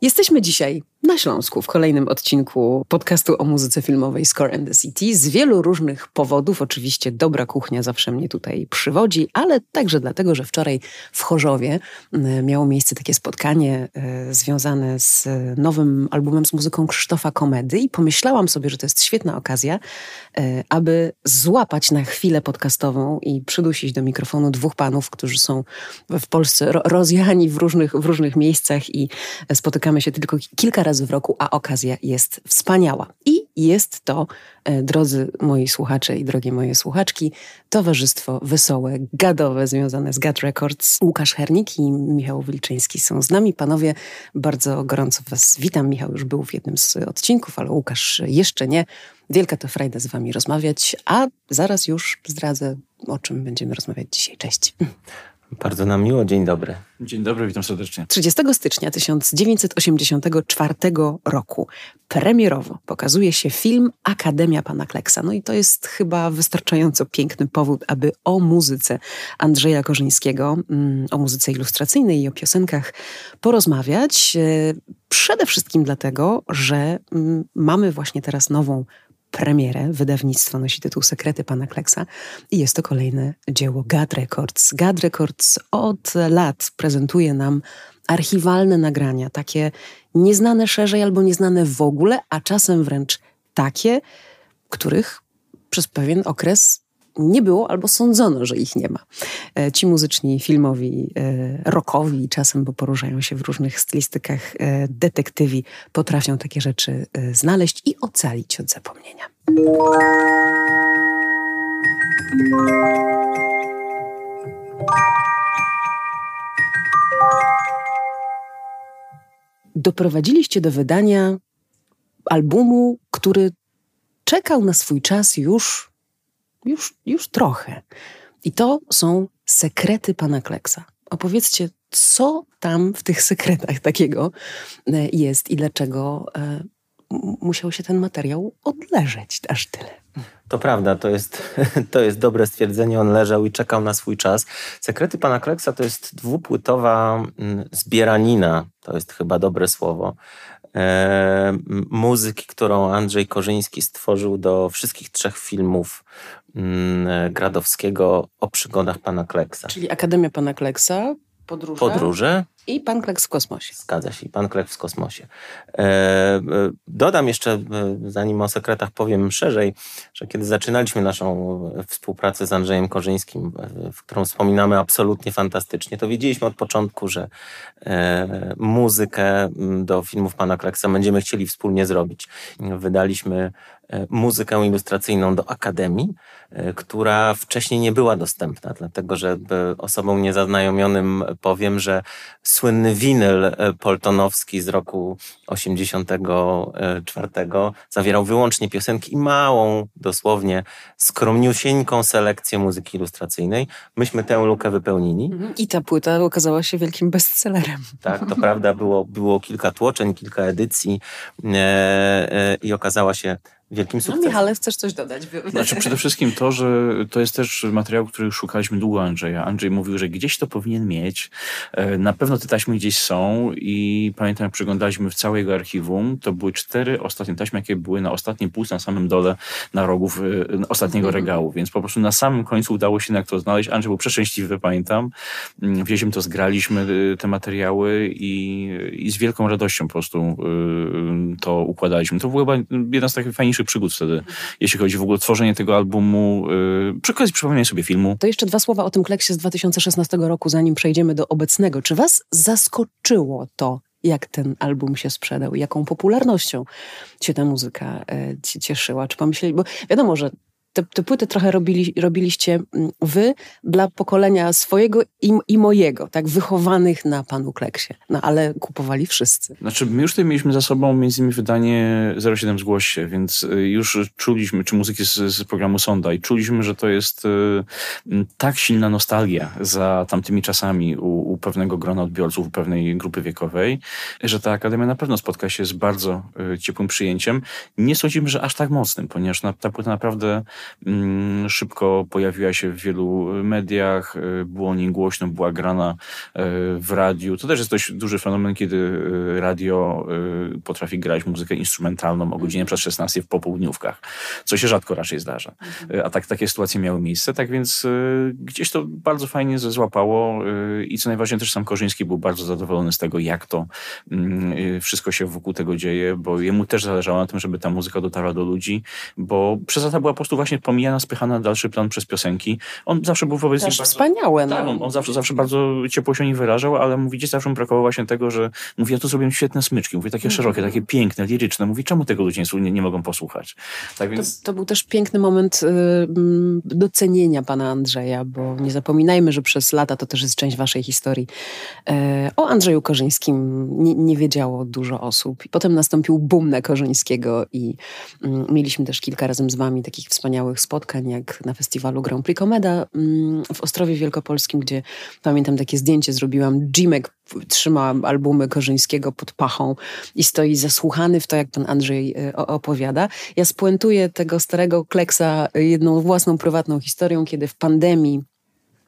Jesteśmy dzisiaj na Śląsku w kolejnym odcinku podcastu o muzyce filmowej Score and the City. Z wielu różnych powodów, oczywiście dobra kuchnia zawsze mnie tutaj przywodzi, ale także dlatego, że wczoraj w Chorzowie miało miejsce takie spotkanie e, związane z nowym albumem z muzyką Krzysztofa Komedy i pomyślałam sobie, że to jest świetna okazja, e, aby złapać na chwilę podcastową i przydusić do mikrofonu dwóch panów, którzy są w Polsce rozjechani w różnych, w różnych miejscach i spotykamy się tylko kilka razy razy w roku, a okazja jest wspaniała. I jest to, e, drodzy moi słuchacze i drogie moje słuchaczki, towarzystwo wesołe, gadowe, związane z Gad Records. Łukasz Hernik i Michał Wilczyński są z nami. Panowie, bardzo gorąco was witam. Michał już był w jednym z odcinków, ale Łukasz jeszcze nie. Wielka to frajda z wami rozmawiać, a zaraz już zdradzę, o czym będziemy rozmawiać dzisiaj. Cześć. Bardzo nam miło, dzień dobry. Dzień dobry, witam serdecznie. 30 stycznia 1984 roku premierowo pokazuje się film Akademia Pana Kleksa. No i to jest chyba wystarczająco piękny powód, aby o muzyce Andrzeja Korzyńskiego, mm, o muzyce ilustracyjnej i o piosenkach porozmawiać. E, przede wszystkim dlatego, że mm, mamy właśnie teraz nową premierę. Wydawnictwo nosi tytuł Sekrety Pana Kleksa i jest to kolejne dzieło Gad Records. Gad Records od lat prezentuje nam archiwalne nagrania, takie nieznane szerzej albo nieznane w ogóle, a czasem wręcz takie, których przez pewien okres nie było albo sądzono, że ich nie ma. E, ci muzyczni, filmowi, e, rockowi czasem, bo poruszają się w różnych stylistykach e, detektywi, potrafią takie rzeczy znaleźć i ocalić od zapomnienia. Doprowadziliście do wydania albumu, który czekał na swój czas już już, już trochę. I to są sekrety pana Kleksa. Opowiedzcie, co tam w tych sekretach takiego e, jest i dlaczego e, musiał się ten materiał odleżeć aż tyle. To prawda, to jest, to jest dobre stwierdzenie. On leżał i czekał na swój czas. Sekrety pana Kleksa to jest dwupłytowa mm, zbieranina, to jest chyba dobre słowo, e, muzyki, którą Andrzej Korzyński stworzył do wszystkich trzech filmów Gradowskiego o przygodach pana Kleksa. Czyli Akademia pana Kleksa, podróże. Podróże. I Pan Kleks w kosmosie. Zgadza się, Pan Kleks w kosmosie. E, e, dodam jeszcze, e, zanim o sekretach powiem szerzej, że kiedy zaczynaliśmy naszą współpracę z Andrzejem Korzyńskim, w którą wspominamy absolutnie fantastycznie, to wiedzieliśmy od początku, że muzykę do filmów Pana Kleksa będziemy chcieli wspólnie zrobić. Wydaliśmy muzykę ilustracyjną do Akademii, która wcześniej nie była dostępna, dlatego że osobom niezaznajomionym powiem, że słynny winyl e, poltonowski z roku 84 zawierał wyłącznie piosenki i małą, dosłownie skromniusieńką selekcję muzyki ilustracyjnej. Myśmy tę lukę wypełnili. Mhm. I ta płyta okazała się wielkim bestsellerem. Tak, to prawda, było, było kilka tłoczeń, kilka edycji e, e, i okazała się wielkim no, sukcesem. No Michale, chcesz coś dodać? Znaczy przede wszystkim to, że to jest też materiał, który szukaliśmy długo Andrzeja. Andrzej mówił, że gdzieś to powinien mieć. E, na pewno te taśmy gdzieś są i pamiętam, jak przyglądaliśmy w całej jego archiwum, to były cztery ostatnie taśmy, jakie były na ostatniej półce, na samym dole na rogów e, ostatniego mhm. regału, więc po prostu na samym końcu udało się jak to znaleźć. Andrzej był przeszczęśliwy, pamiętam. Mm, wzięliśmy to, zgraliśmy e, te materiały i, i z wielką radością po prostu to układaliśmy. To była chyba jedna z takich fajniejszych największych przygód wtedy, jeśli chodzi w ogóle o tworzenie tego albumu, yy, przy okazji przypomnienia sobie filmu. To jeszcze dwa słowa o tym kleksie z 2016 roku, zanim przejdziemy do obecnego. Czy was zaskoczyło to, jak ten album się sprzedał, jaką popularnością się ta muzyka e, cieszyła? Czy pomyśleli, bo wiadomo, że te, te płyty trochę robili, robiliście mm, wy dla pokolenia swojego i, i, mojego, tak, wychowanych na panu Kleksie. No ale kupowali wszyscy. Znaczy, my już tutaj mieliśmy za sobą między innymi wydanie 07 Zgłoś się, więc y, już czuliśmy, czy muzyki z, z programu Sonda i czuliśmy, że to jest y, tak silna nostalgia za tamtymi czasami u, u, pewnego grona odbiorców, u pewnej grupy wiekowej, że ta Akademia na pewno spotka się z bardzo y, ciepłym przyjęciem. Nie sądzimy, że aż tak mocnym, ponieważ na, ta płyta naprawdę szybko pojawiła się w wielu mediach, było o niej głośno, była grana w radiu. To też jest dość duży fenomen, kiedy radio potrafi grać muzykę instrumentalną o godzinie przed 16 w popołudniówkach, co się rzadko raczej zdarza. Mhm. A tak, takie sytuacje miały miejsce, tak więc gdzieś to bardzo fajnie złapało i co najważniejsze też sam Korzyński był bardzo zadowolony z tego, jak to mm, wszystko się wokół tego dzieje, bo jemu też zależało na tym, żeby ta muzyka dotarła do ludzi, bo przez lata była po prostu właśnie pomijana, spychana na dalszy plan przez piosenki. On zawsze był wobec nich bardzo... wspaniałe. No. Tak, on, on, zawsze, zawsze bardzo ciepło się nie wyrażał, ale mówi, gdzieś zawsze mu brakowało właśnie tego, że mówi, ja tu zrobiłem świetne smyczki, mówi, takie mm. szerokie, takie piękne, liryczne. Mówi, czemu tego ludzie nie, nie mogą posłuchać? Tak więc... to, to, był też piękny moment y, mm, docenienia pana Andrzeja, bo nie zapominajmy, że przez lata to też jest część waszej historii. E, o Andrzeju Korzyńskim nie, nie wiedziało dużo osób. Potem nastąpił boom na Korzyńskiego i mm, mieliśmy też kilka razem z wami takich wspaniałych spotkań, jak na festiwalu Grand Prix Komeda mm, w Ostrowie Wielkopolskim, gdzie pamiętam takie zdjęcie zrobiłam. Jimek trzyma albumy Korzyńskiego pod pachą i stoi zasłuchany w to, jak pan Andrzej e, opowiada. Ja spuentuję tego starego kleksa jedną własną prywatną historią, kiedy w pandemii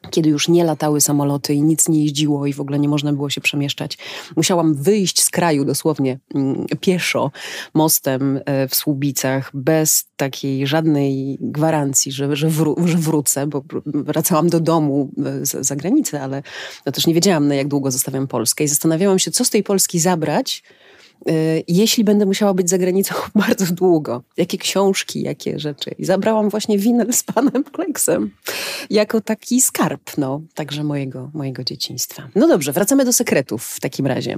kiedy już nie latały samoloty i nic nie jeździło i w ogóle nie można było się przemieszczać. Musiałam wyjść z kraju dosłownie mm, pieszo mostem e, w Słubicach bez takiej żadnej gwarancji, że, że, wró że wrócę, bo wracałam do domu e, z, za granicę, ale no też nie wiedziałam na jak długo zostawiam Polskę i zastanawiałam się, co z tej Polski zabrać, jeśli będę musiała być za granicą bardzo długo, jakie książki, jakie rzeczy. I zabrałam właśnie winel z panem Kleksem jako taki skarb, no, także mojego, mojego dzieciństwa. No dobrze, wracamy do sekretów w takim razie.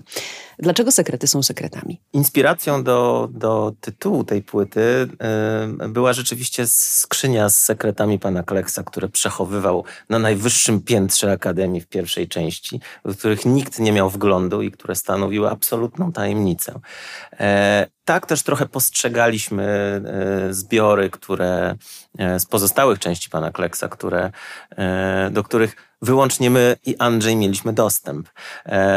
Dlaczego sekrety są sekretami? Inspiracją do, do tytułu tej płyty yy, była rzeczywiście skrzynia z sekretami pana Kleksa, które przechowywał na najwyższym piętrze Akademii w pierwszej części, do których nikt nie miał wglądu i które stanowiły absolutną tajemnicę. E, tak też trochę postrzegaliśmy e, zbiory, które e, z pozostałych części pana Kleksa, które, do których wyłącznie my i Andrzej mieliśmy dostęp.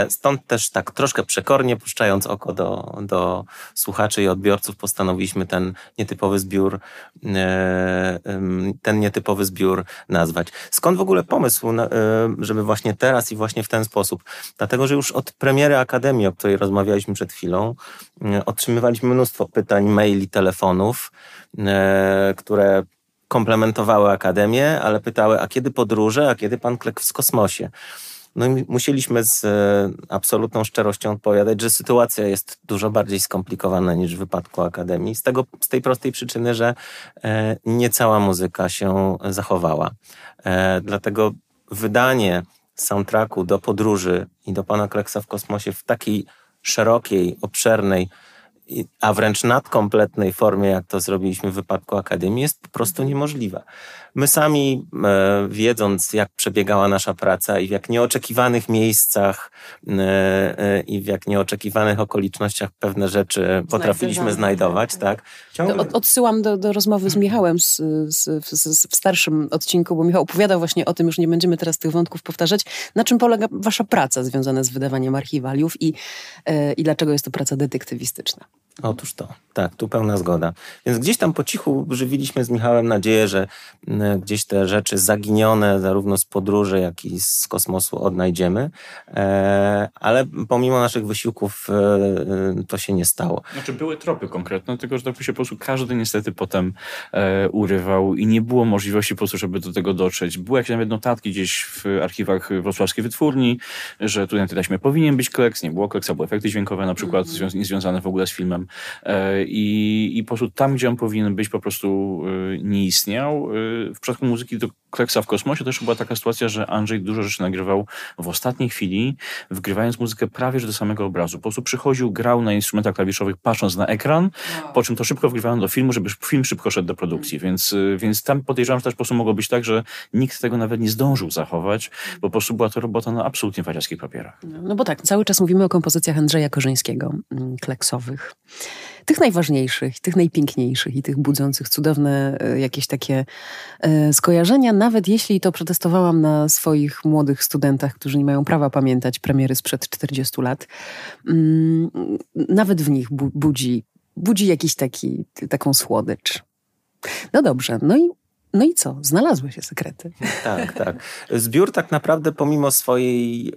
Stąd też tak troszkę przekornie, puszczając oko do, do słuchaczy i odbiorców, postanowiliśmy ten nietypowy zbiór, ten nietypowy zbiór nazwać. Skąd w ogóle pomysł, żeby właśnie teraz i właśnie w ten sposób? Dlatego, że już od premiery Akademii, o której rozmawialiśmy przed chwilą, otrzymywaliśmy mnóstwo pytań, maili, telefonów, które komplementowały Akademię, ale pytały, a kiedy podróże, a kiedy pan Klek w kosmosie? No i musieliśmy z e, absolutną szczerością odpowiadać, że sytuacja jest dużo bardziej skomplikowana niż w wypadku Akademii. Z, tego, z tej prostej przyczyny, że e, nie cała muzyka się zachowała. E, dlatego wydanie soundtracku do podróży i do pana Kleksa w kosmosie w takiej szerokiej, obszernej, a wręcz nadkompletnej formie, jak to zrobiliśmy w wypadku Akademii, jest po prostu niemożliwa. My sami, e, wiedząc, jak przebiegała nasza praca i w jak nieoczekiwanych miejscach e, e, i w jak nieoczekiwanych okolicznościach pewne rzeczy potrafiliśmy znajdować, tak? Ciągle... Odsyłam do, do rozmowy z Michałem z, z, z, w starszym odcinku, bo Michał opowiadał właśnie o tym, już nie będziemy teraz tych wątków powtarzać, na czym polega wasza praca związana z wydawaniem archiwaliów i, i dlaczego jest to praca detektywistyczna. Otóż to, tak, tu pełna zgoda. Więc gdzieś tam po cichu żywiliśmy z Michałem nadzieję, że gdzieś te rzeczy zaginione zarówno z podróży, jak i z kosmosu odnajdziemy, e, ale pomimo naszych wysiłków e, e, to się nie stało. Znaczy były tropy konkretne, tylko że tak się po prostu każdy niestety potem urywał i nie było możliwości po prostu, żeby do tego dotrzeć. Były jakieś nawet notatki gdzieś w archiwach wrocławskiej wytwórni, że tutaj na tej taśmie powinien być kleks, nie było kleksa, były efekty dźwiękowe na przykład mm -hmm. związane w ogóle z filmem i, i po prostu tam, gdzie on powinien być, po prostu nie istniał. W przypadku muzyki do Kleksa w kosmosie też była taka sytuacja, że Andrzej dużo rzeczy nagrywał w ostatniej chwili, wgrywając muzykę prawie że do samego obrazu. Po prostu przychodził, grał na instrumentach klawiszowych, patrząc na ekran, wow. po czym to szybko wgrywano do filmu, żeby film szybko szedł do produkcji. Więc, y, więc tam podejrzewam, że też po prostu mogło być tak, że nikt tego nawet nie zdążył zachować, bo po prostu była to robota na absolutnie wariackich papierach. No, no bo tak, cały czas mówimy o kompozycjach Andrzeja Korzyńskiego, mm, kleksowych tych najważniejszych, tych najpiękniejszych i tych budzących cudowne e, jakieś takie e, skojarzenia, nawet jeśli to przetestowałam na swoich młodych studentach, którzy nie mają prawa pamiętać premiery sprzed 40 lat, mm, nawet w nich budzi, budzi jakiś taki, taką słodycz. No dobrze, no i No i co? Znalazły się sekrety. Tak, tak. Zbiór tak naprawdę pomimo swojej yy,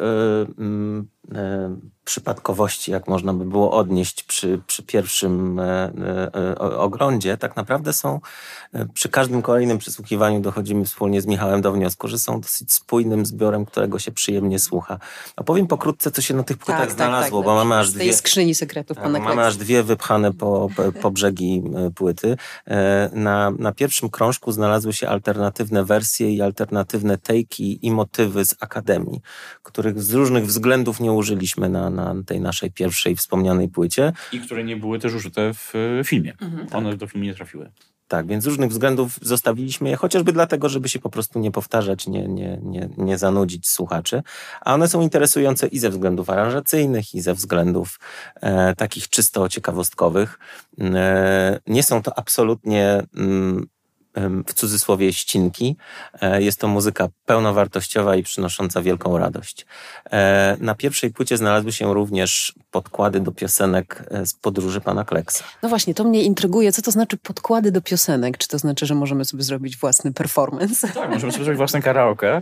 przypadkowości, jak można by było odnieść przy, przy pierwszym e, e, oglądzie, tak naprawdę są e, przy każdym kolejnym przysłuchiwaniu dochodzimy wspólnie z Michałem do wniosku, że są dosyć spójnym zbiorem, którego się przyjemnie słucha. Opowiem pokrótce, co się na tych płytach tak, znalazło, tak, tak, bo mamy aż dwie... skrzyni sekretów tak, Mamy aż dwie wypchane po, po brzegi płyty. Na, na pierwszym krążku znalazły się alternatywne wersje i alternatywne tejki i motywy z Akademii, których z różnych względów nie użyliśmy na, na tej naszej pierwszej wspomnianej płycie. I które nie były też użyte w filmie. Mhm, One tak. do filmu nie trafiły. Tak, więc z różnych względów zostawiliśmy je, chociażby dlatego, żeby się po prostu nie powtarzać, nie, nie, nie, nie zanudzić słuchaczy. A one są interesujące i ze względów aranżacyjnych, i ze względów e, takich czysto ciekawostkowych. E, nie są to absolutnie. Mm, w cudzysłowie ścinki. E, jest to muzyka pełnowartościowa i przynosząca wielką radość. E, na pierwszej płycie znalazły się również podkłady do piosenek e, z podróży pana Kleksa. No właśnie, to mnie intryguje. Co to znaczy podkłady do piosenek? Czy to znaczy, że możemy sobie zrobić własny performance? Tak, możemy sobie zrobić własne karaoke.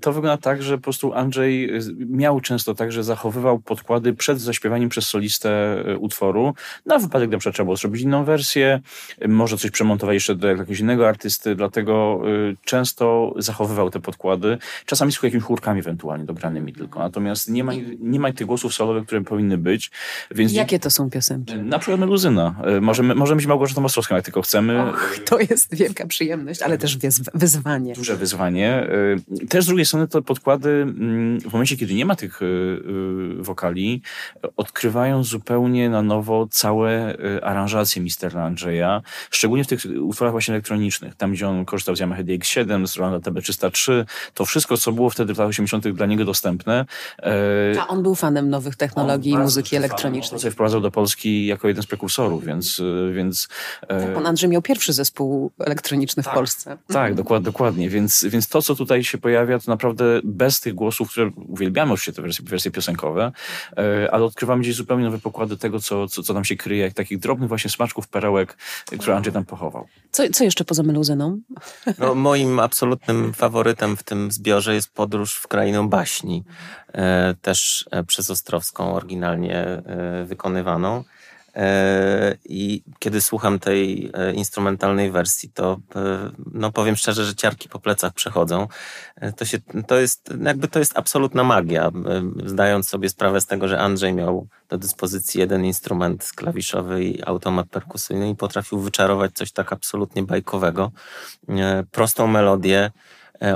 To wygląda tak, że po prostu Andrzej miał często tak, że zachowywał podkłady przed zaśpiewaniem przez solistę utworu. Na wypadek, gdy trzeba było zrobić inną wersję, może coś przemontować jeszcze do jakiegoś innego artysty, dlatego y, często zachowywał te podkłady, czasami z jakimiś chórkami ewentualnie dobranymi tylko. Natomiast nie ma, nie ma tych głosów solowych, które powinny być. Więc Jakie to są piosenki? Na przykład Meluzyna. Y, możemy, możemy być Małgorzatą Ostrowską, jak tylko chcemy. Och, to jest wielka przyjemność, ale też wyzwanie. Duże wyzwanie. Y, też z drugiej strony te podkłady mm, w momencie, kiedy nie ma tych wokali, odkrywają zupełnie na nowo całe aranżacje Misterna Andrzeja, szczególnie w tych utworach właśnie elektronicznych elektronicznych. Tam, gdzie on korzystał z Yamaha DX7, z Rolanda TB303, to wszystko, co było wtedy w latach 80. dla niego dostępne. E, A on był fanem nowych technologii i muzyki elektronicznej. On wprowadzał do Polski jako jeden z prekursorów, więc... E, więc e, tak, pan Andrzej miał pierwszy zespół elektroniczny tak, w Polsce. Tak, dokład, dokładnie. Więc, więc to, co tutaj się pojawia, to naprawdę bez tych głosów, które uwielbiamy oczywiście te wersje, wersje piosenkowe, ale odkrywamy gdzieś zupełnie nowe pokłady tego, co, co, co tam się kryje, jak takich drobnych właśnie smaczków, perełek, które Andrzej tam pochował. Co, co jeszcze poza meluzyną? No, moim absolutnym faworytem w tym zbiorze jest podróż w krainę baśni, e, też e, przez Ostrowską oryginalnie e, wykonywaną. E, I kiedy słucham tej e, instrumentalnej wersji, to e, no powiem szczerze, że ciarki po plecach przechodzą. To, się, to, jest, jakby to jest absolutna magia. Zdając sobie sprawę z tego, że Andrzej miał do dyspozycji jeden instrument klawiszowy i automat perkusyjny i potrafił wyczarować coś tak absolutnie bajkowego. Prostą melodię,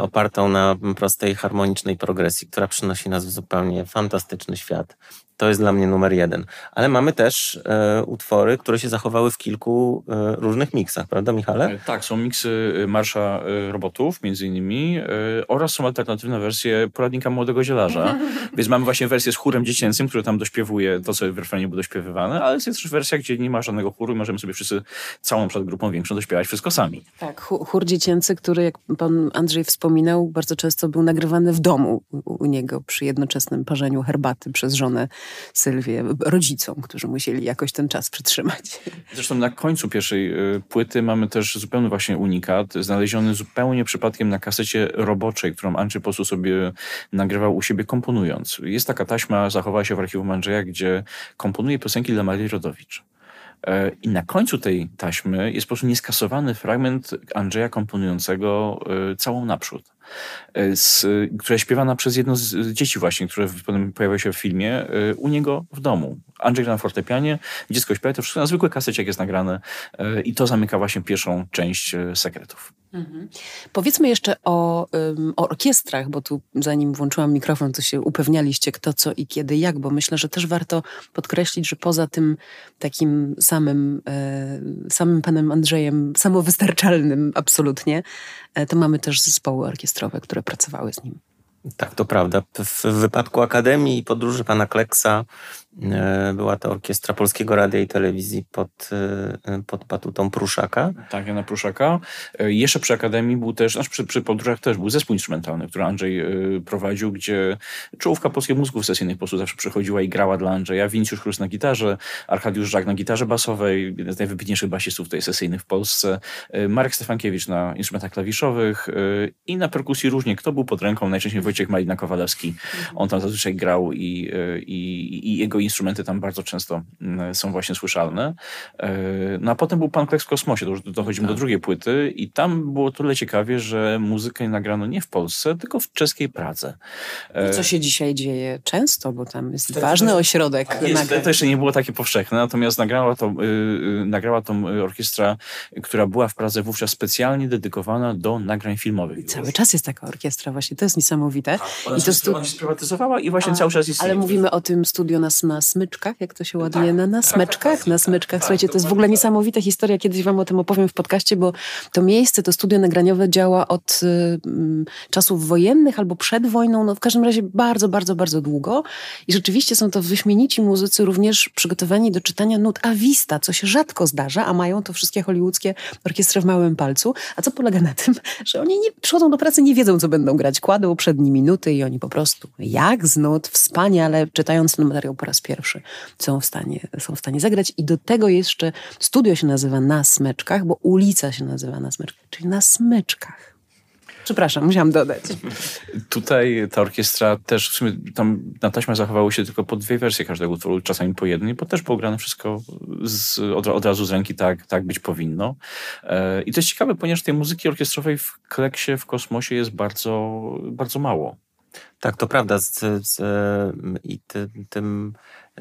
opartą na prostej harmonicznej progresji, która przynosi nas w zupełnie fantastyczny świat. To jest dla mnie numer jeden. Ale mamy też e, utwory, które się zachowały w kilku e, różnych miksach, prawda Michale? E, tak, są miksy e, Marsza e, Robotów między innymi e, oraz są alternatywne wersje Poradnika Młodego Zielarza. Więc mamy właśnie wersję z chórem dziecięcym, który tam dośpiewuje to, co w refrenie było dośpiewywane, ale jest też wersja, gdzie nie ma żadnego chóru i możemy sobie wszyscy całą przed grupą większą dośpiewać wszystko sami. Tak, chór dziecięcy, który jak pan Andrzej wspominał, bardzo często był nagrywany w domu u, u niego przy jednoczesnym parzeniu herbaty przez żonę Sylwię, rodzicom, którzy musieli jakoś ten czas przytrzymać. Zresztą na końcu pierwszej y, płyty mamy też zupełny właśnie unikat, znaleziony zupełnie przypadkiem na kasecie roboczej, którą Andrzej po prostu sobie nagrywał u siebie komponując. Jest taka taśma, zachowała się w archiwum Andrzeja, gdzie komponuje piosenki dla Marii Rodowicz. E, I na końcu tej taśmy jest po prostu nieskasowany fragment Andrzeja komponującego e, całą naprzód. E, z, która śpiewana przez jedno z dzieci właśnie, które potem pojawia się w filmie, e, u niego w domu. Andrzej gra na fortepianie, dziecko śpiewa, to wszystko na kasecie, jak jest nagrane e, i to zamyka właśnie pierwszą część sekretów. Mhm. Powiedzmy jeszcze o, um, o, orkiestrach, bo tu zanim włączyłam mikrofon, to się upewnialiście kto, co i kiedy, jak, bo myślę, że też warto podkreślić, że poza tym takim samym, e, samym panem Andrzejem, samowystarczalnym absolutnie, to mamy też zespoły orkiestrowe, które pracowały z nim. Tak, to prawda. W wypadku Akademii i podróży pana Kleksa E, była to orkiestra Polskiego Radia i Telewizji pod, e, pod batutą Pruszaka. Tak, Jana Pruszaka. E, jeszcze przy Akademii był też, znaczy przy, przy podróżach też był zespół instrumentalny, który Andrzej prowadził, gdzie czołówka polskich muzyków sesyjnych po prostu zawsze przychodziła i grała dla Andrzeja. Wincjusz Chrust na gitarze, Arkadiusz Żak na gitarze basowej, jeden z najwybitniejszych basistów tutaj sesyjnych w Polsce, Marek Stefankiewicz na instrumentach klawiszowych i na perkusji różnie. Kto był pod ręką? Najczęściej Wojciech Malina-Kowalewski. On tam zazwyczaj grał i, i, i jego instrumenty tam bardzo często mm, są właśnie słyszalne. E, no a potem był Pan Kleks w kosmosie, to już dochodzimy tak. do drugiej płyty i tam było tyle ciekawie, że muzykę nagrano nie w Polsce, tylko w czeskiej Pradze. I co się dzisiaj dzieje często, bo tam jest to, ważny to, ośrodek. Tak jest, to jeszcze nie było takie powszechne, natomiast nagrała to, yy, nagrała to orkiestra, która była w Pradze wówczas specjalnie dedykowana do nagrań filmowych. I cały czas jest taka orkiestra właśnie, to jest niesamowite. Tak, I to stu... ona się sprywatyzowała i właśnie a, cały czas istnieje. Ale mówimy o tym studio na, na smyczkach, jak to się ładuje, tak, na, na smyczkach, tak, na smyczkach. Słuchajcie, to jest w ogóle niesamowita historia. Kiedyś wam o tym opowiem w podcaście, bo to miejsce, to studio nagraniowe działa od y, czasów wojennych albo przed wojną, no w każdym razie bardzo, bardzo, bardzo długo. I rzeczywiście są to wyśmienici muzycy, również przygotowani do czytania nut a vista, co się rzadko zdarza, a mają to wszystkie hollywoodzkie orkiestry w małym palcu. A co polega na tym, że oni nie przychodzą do pracy, nie wiedzą, co będą grać. Kładą przed nimi nuty i oni po prostu jak z nut, wspaniale, czytając ten materiał po raz pierwszy, są w stanie, są w stanie zagrać. I do tego jeszcze studio się nazywa Na Smyczkach, bo ulica się nazywa Na Smyczkach, czyli Na Smyczkach. Przepraszam, musiałam dodać. Tutaj ta orkiestra też, w sumie tam na taśmach zachowały się tylko po dwie wersje każdego utworu, czasami po jednej, bo też było grane wszystko z, od, od, razu z ręki, tak, tak być powinno. E, I to jest ciekawe, ponieważ tej muzyki orkiestrowej w Kleksie, w Kosmosie jest bardzo, bardzo mało. Tak, to prawda. Z, z, I ty, tym,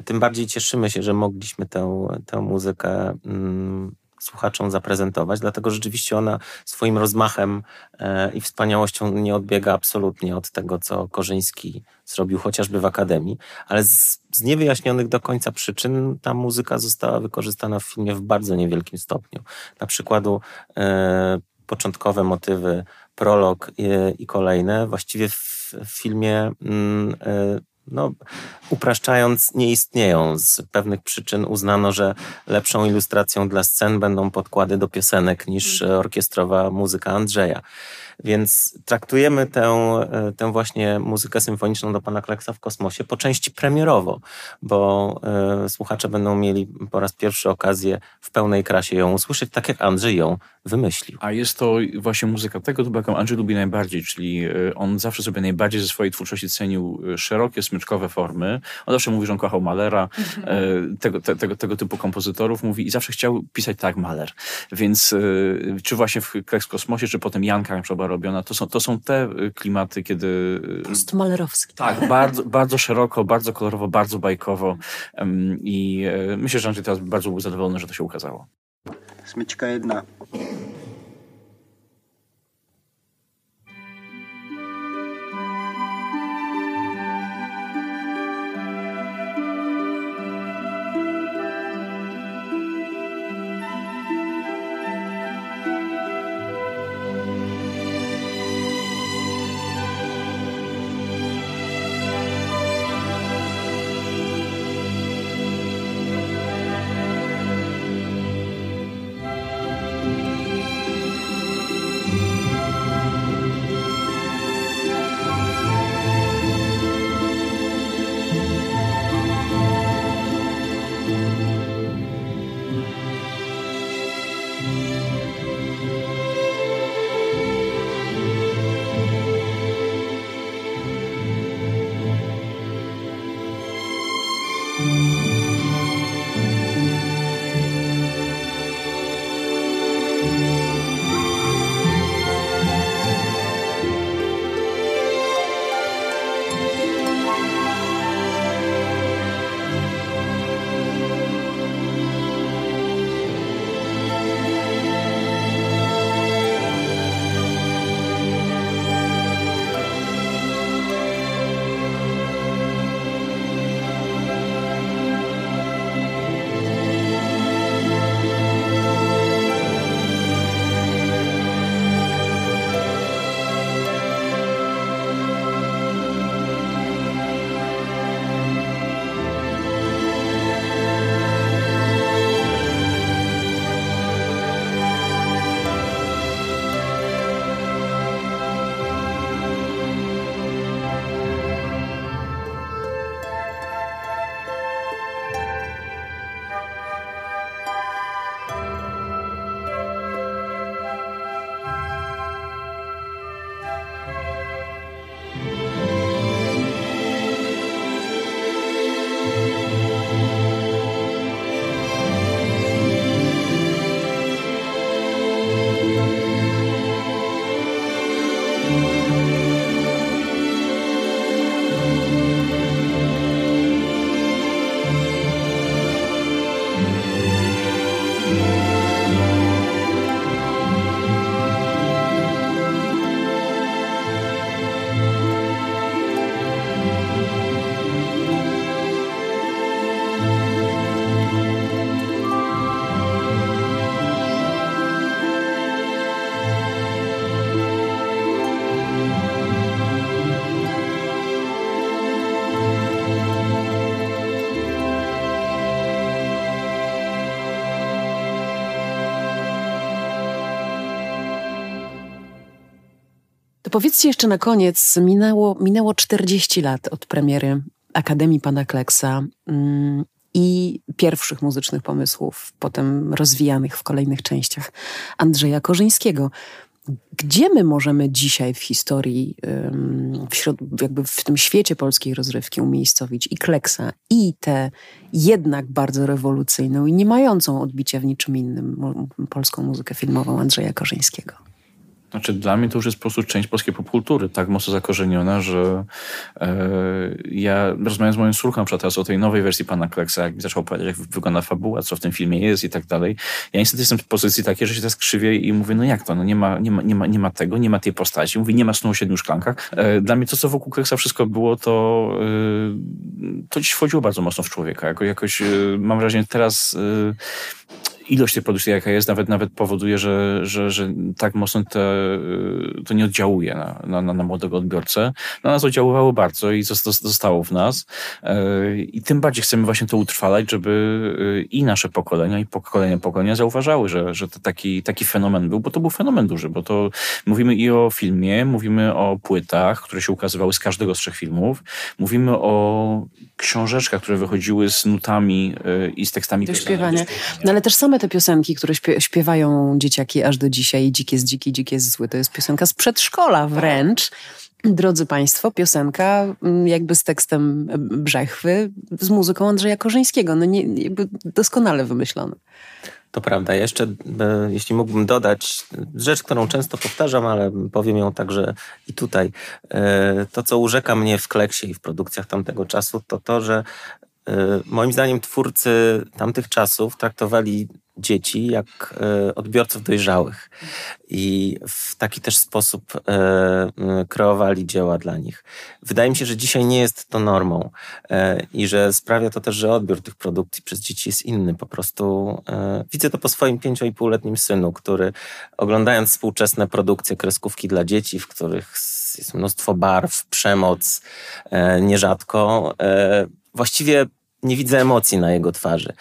tym bardziej cieszymy się, że mogliśmy tę, tę muzykę mm, słuchaczom zaprezentować, dlatego rzeczywiście ona swoim rozmachem e, i wspaniałością nie odbiega absolutnie od tego, co Korzyński zrobił chociażby w Akademii, ale z, z niewyjaśnionych do końca przyczyn ta muzyka została wykorzystana w filmie w bardzo niewielkim stopniu. Na przykładu e, początkowe motywy, prolog i, i kolejne właściwie w w filmie, mm, e, no, upraszczając, nie istnieją. Z pewnych przyczyn uznano, że lepszą ilustracją dla scen będą podkłady do piosenek niż mhm. orkiestrowa muzyka Andrzeja. Więc traktujemy tę, e, tę właśnie muzykę symfoniczną do pana Kleksa w kosmosie po części premierowo, bo y, słuchacze będą mieli po raz pierwszy okazję w pełnej krasie ją usłyszeć, tak jak Andrzej ją wymyślił. A jest to właśnie muzyka tego typu, jaką Andrzej lubi najbardziej, czyli e, on zawsze sobie najbardziej ze swojej twórczości cenił szerokie, smyczkowe formy. On zawsze mówi, że on kochał Malera, tego, te, tego, tego typu kompozytorów mówi i zawsze chciał pisać tak Maler. Więc czy właśnie w Kleks kosmosie, czy potem Janka na przykład robiona. To są, to są te y, klimaty, kiedy... Y, Postmalerowskie. Tak, bardzo, bardzo szeroko, bardzo kolorowo, bardzo bajkowo i e, myślę, że Andrzej teraz bardzo był zadowolony, że to się ukazało. Smyczka jedna. Powiedzcie jeszcze na koniec, minęło, minęło 40 lat od premiery Akademii Pana Kleksa mm, i pierwszych muzycznych pomysłów, potem rozwijanych w kolejnych częściach Andrzeja Korzyńskiego. Gdzie my możemy dzisiaj w historii, jakby w tym świecie polskiej rozrywki umiejscowić i Kleksa, i tę jednak bardzo rewolucyjną i nie mającą odbicia w niczym innym polską muzykę filmową Andrzeja Korzyńskiego? Znaczy, dla mnie to już jest po prostu część polskiej popkultury, tak mocno zakorzeniona, że e, ja rozmawiam z moją córką przykład o tej nowej wersji Pana Kleksa, jak mi zaczął opowiadać, jak wygląda fabuła, co w tym filmie jest i tak dalej. Ja niestety jestem w pozycji takiej, że się teraz krzywię i mówię, no jak to, no nie ma, nie ma, nie ma, nie ma tego, nie ma tej postaci. Mówię, nie ma snu o siedmiu szklankach. E, dla mnie to, co wokół Kleksa wszystko było, to e, to dziś wchodziło bardzo mocno w człowieka. Jako, jakoś e, mam wrażenie teraz e, ilość tej produkcji, jaka jest, nawet nawet powoduje, że, że, że tak mocno te, to nie oddziałuje na, na, na młodego odbiorcę. Na nas oddziaływało bardzo i zostało w nas. E, I tym bardziej chcemy właśnie to utrwalać, żeby e, i nasze pokolenia, i pokolenia pokolenia zauważały, że, że to taki, taki fenomen był, bo to był fenomen duży, bo to mówimy i o filmie, mówimy o płytach, które się ukazywały z każdego z trzech filmów, mówimy o książeczkach, które wychodziły z nutami e, i z tekstami. Do śpiewania. No ale też same same te piosenki, które śpiewają dzieciaki aż do dzisiaj, Dzik jest dziki, dzik jest zły, to jest piosenka z przedszkola wręcz. Drodzy Państwo, piosenka mm, jakby z tekstem Brzechwy, z muzyką Andrzeja Korzyńskiego. No nie, jakby doskonale wymyślone. To prawda. Jeszcze, e, jeśli mógłbym dodać rzecz, którą często powtarzam, ale powiem ją także i tutaj. E, to, co urzeka mnie w Kleksie i w produkcjach tamtego czasu, to to, że e, moim zdaniem twórcy tamtych czasów traktowali dzieci jak e, odbiorców dojrzałych i w taki też sposób e, kreowali dzieła dla nich. Wydaje mi się, że dzisiaj nie jest to normą e, i że sprawia to też, że odbiór tych produkcji przez dzieci jest inny. Po prostu widzę to po swoim pięcioletnim synu, który oglądając współczesne produkcje kreskówki dla dzieci, w których jest mnóstwo barw, przemoc, nierzadko, właściwie nie widzę emocji na jego twarzy.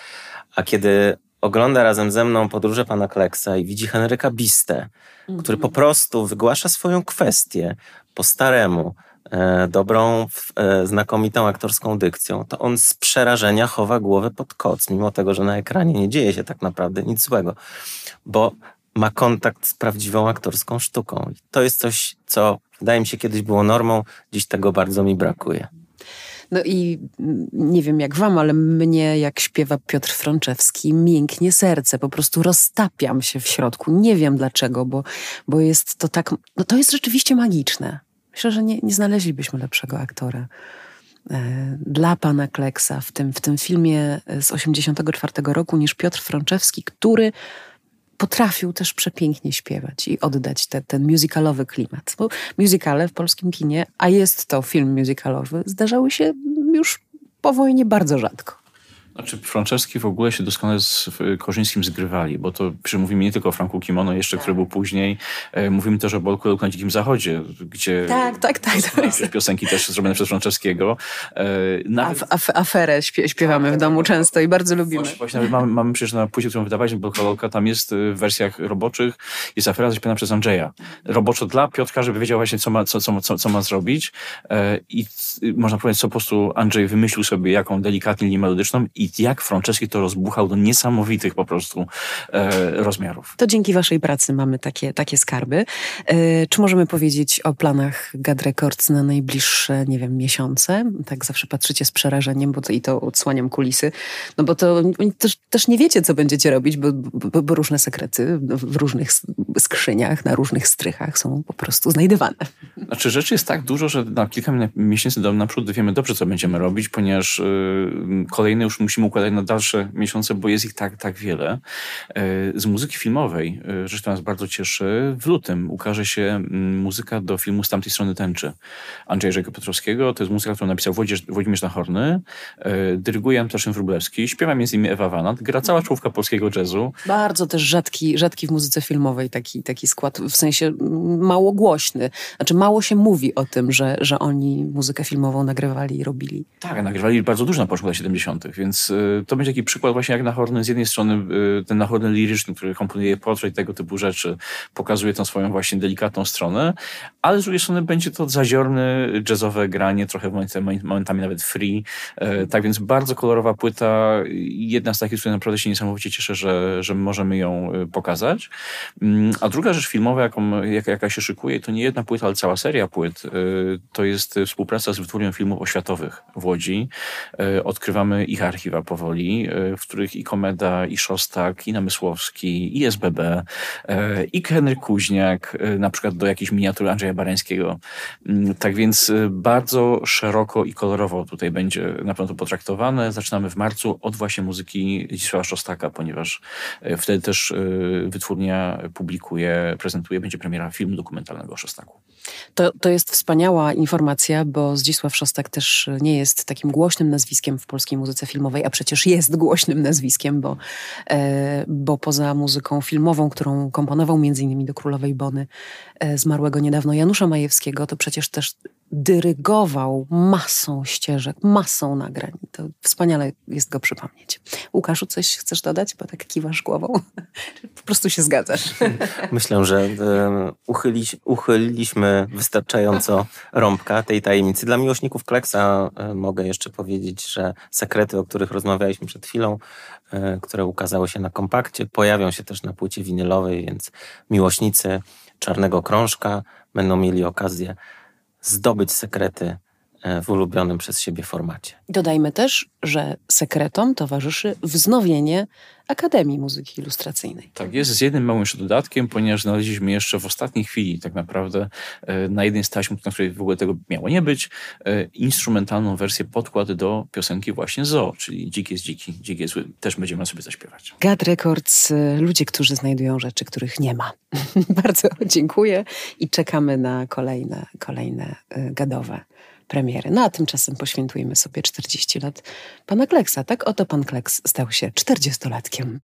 A kiedy ogląda razem ze mną podróże pana Kleksa i widzi Henryka Biste, -hmm. który po prostu wygłasza swoją kwestię po staremu, e, dobrą, e, znakomitą aktorską dykcją, to on z przerażenia chowa głowę pod koc, mimo tego, że na ekranie nie dzieje się tak naprawdę nic złego, bo ma kontakt z prawdziwą aktorską sztuką. I to jest coś, co wydaje mi się kiedyś było normą, dziś tego bardzo mi brakuje. No i nie wiem jak wam, ale mnie, jak śpiewa Piotr Frączewski, mięknie serce. Po prostu roztapiam się w środku. Nie wiem dlaczego, bo, bo jest to tak. No to jest rzeczywiście magiczne. Myślę, że nie, nie znaleźlibyśmy lepszego aktora e, dla pana Kleksa w tym, w tym filmie z 1984 roku niż Piotr Frączewski, który potrafił też przepięknie śpiewać i oddać te, ten musicalowy klimat. Bo musicale w polskim kinie, a jest to film musicalowy, zdarzały się już po wojnie bardzo rzadko. Znaczy, Franceski w ogóle się doskonale z Korzyńskim zgrywali, bo to mówimy nie tylko o Franku Kimono, jeszcze, tak. który był później. E, mówimy też o Bolku na Dzikim Zachodzie, gdzie tak, tak, tak, jest. piosenki też zrobione przez Franceskiego. E, nawet... Af aferę śpiewamy w domu często i bardzo lubimy. Właśnie, właśnie nawet mamy, mamy przecież na płycie, którą wydawaliśmy, Bolka tam jest e, w wersjach roboczych, jest afera zaśpiewana przez Andrzeja. Roboczo dla Piotrka, żeby wiedział właśnie, co ma, co, co, co, co ma zrobić. I można powiedzieć, co po prostu Andrzej wymyślił sobie, jaką delikatnie linię melodyczną i i jak Franceski to rozbuchał do niesamowitych po prostu e, rozmiarów. To dzięki waszej pracy mamy takie, takie skarby. E, czy możemy powiedzieć o planach Gad Records na najbliższe, nie wiem, miesiące? Tak zawsze patrzycie z przerażeniem, bo to, i to odsłaniam kulisy, no bo to też, też nie wiecie, co będziecie robić, bo, bo, bo różne sekrety w różnych skrzyniach, na różnych strychach są po prostu znajdywane. Znaczy rzeczy jest tak dużo, że na kilka miesięcy do naprzód wiemy dobrze, co będziemy robić, ponieważ yy, kolejne już musimy układać na dalsze miesiące, bo jest ich tak, tak wiele. Yy, z muzyki filmowej, yy, rzecz, która nas bardzo cieszy, w lutym ukaże się mm, muzyka do filmu Z tamtej strony tęczy Andrzeja Rzeka Piotrowskiego. To jest muzyka, którą napisał Włodzimierz, Włodzimierz Nachorny, yy, dyryguje Antaszyn Wróblewski, śpiewa między innymi Ewa Wanat, gra cała czołówka polskiego jazzu. Bardzo też rzadki, rzadki w muzyce filmowej taki, taki skład, w sensie mało głośny. Znaczy mało się mówi o tym, że, że oni muzykę filmową nagrywali i robili. Tak, nagrywali bardzo dużo na początku lat 70., więc y, to będzie taki przykład właśnie jak na Horny. Z jednej strony y, ten na Horny liryczny, który komponuje portret tego typu rzeczy, pokazuje tą swoją właśnie delikatną stronę, ale z drugiej strony będzie to zaziorne jazzowe granie, trochę momentami nawet free. E, tak więc bardzo kolorowa płyta. Jedna z takich, z której naprawdę się niesamowicie cieszę, że, że możemy ją y, pokazać. Mm, a druga rzecz filmowa, jaką, jaka, jaka się szykuje, to nie jedna płyta, ale cała seria płyt. To jest współpraca z wytwórnią filmów oświatowych w Łodzi. Odkrywamy ich archiwa powoli, w których i Komeda, i Szostak, i Namysłowski, i SBB, i Henryk Kuźniak, na przykład do jakiejś miniatury Andrzeja Bareńskiego. Mm, tak więc bardzo szeroko i kolorowo tutaj będzie na pewno potraktowane. Zaczynamy w marcu od właśnie muzyki Zdzisława Szostaka, ponieważ wtedy też wytwórnia publikuje, prezentuje, będzie premiera filmu dokumentalnego o Szostaku. To, to jest wspaniała informacja, bo Zdzisław Szostak też nie jest takim głośnym nazwiskiem w polskiej muzyce filmowej, a przecież jest głośnym nazwiskiem, bo, e, bo poza muzyką filmową, którą komponował między innymi do Królowej Bony, e, zmarłego niedawno Janusza Majewskiego, to przecież też dyrygował masą ścieżek, masą nagrań. To wspaniale jest go przypomnieć. Łukaszu, coś chcesz dodać? Bo tak kiwasz głową. po prostu się zgadzasz. Myślę, że uchyli, uchyliliśmy wystarczająco rąbka tej tajemnicy. Dla miłośników Kleksa e, mogę jeszcze powiedzieć, że sekrety, o których rozmawialiśmy przed chwilą, e, które ukazały się na kompakcie, pojawią się też na płycie winylowej, więc miłośnicy Czarnego Krążka będą mieli okazję zdobyć sekrety w ulubionym przez siebie formacie. Dodajmy też, że sekretom towarzyszy wznowienie Akademii Muzyki Ilustracyjnej. Tak jest, z jednym małym jeszcze dodatkiem, ponieważ znaleźliśmy jeszcze w ostatniej chwili tak naprawdę e, na jednej z taśm, na której w ogóle tego miało nie być, e, instrumentalną wersję podkład do piosenki właśnie Zo, czyli Dzik jest dziki, dzik jest zły. Też będziemy sobie zaśpiewać. Gad Records, ludzie, którzy znajdują rzeczy, których nie ma. Bardzo dziękuję i czekamy na kolejne, kolejne gadowe premiery. No a tymczasem poświętujemy sobie 40 lat pana Kleksa. Tak oto pan Kleks stał się 40-latkiem.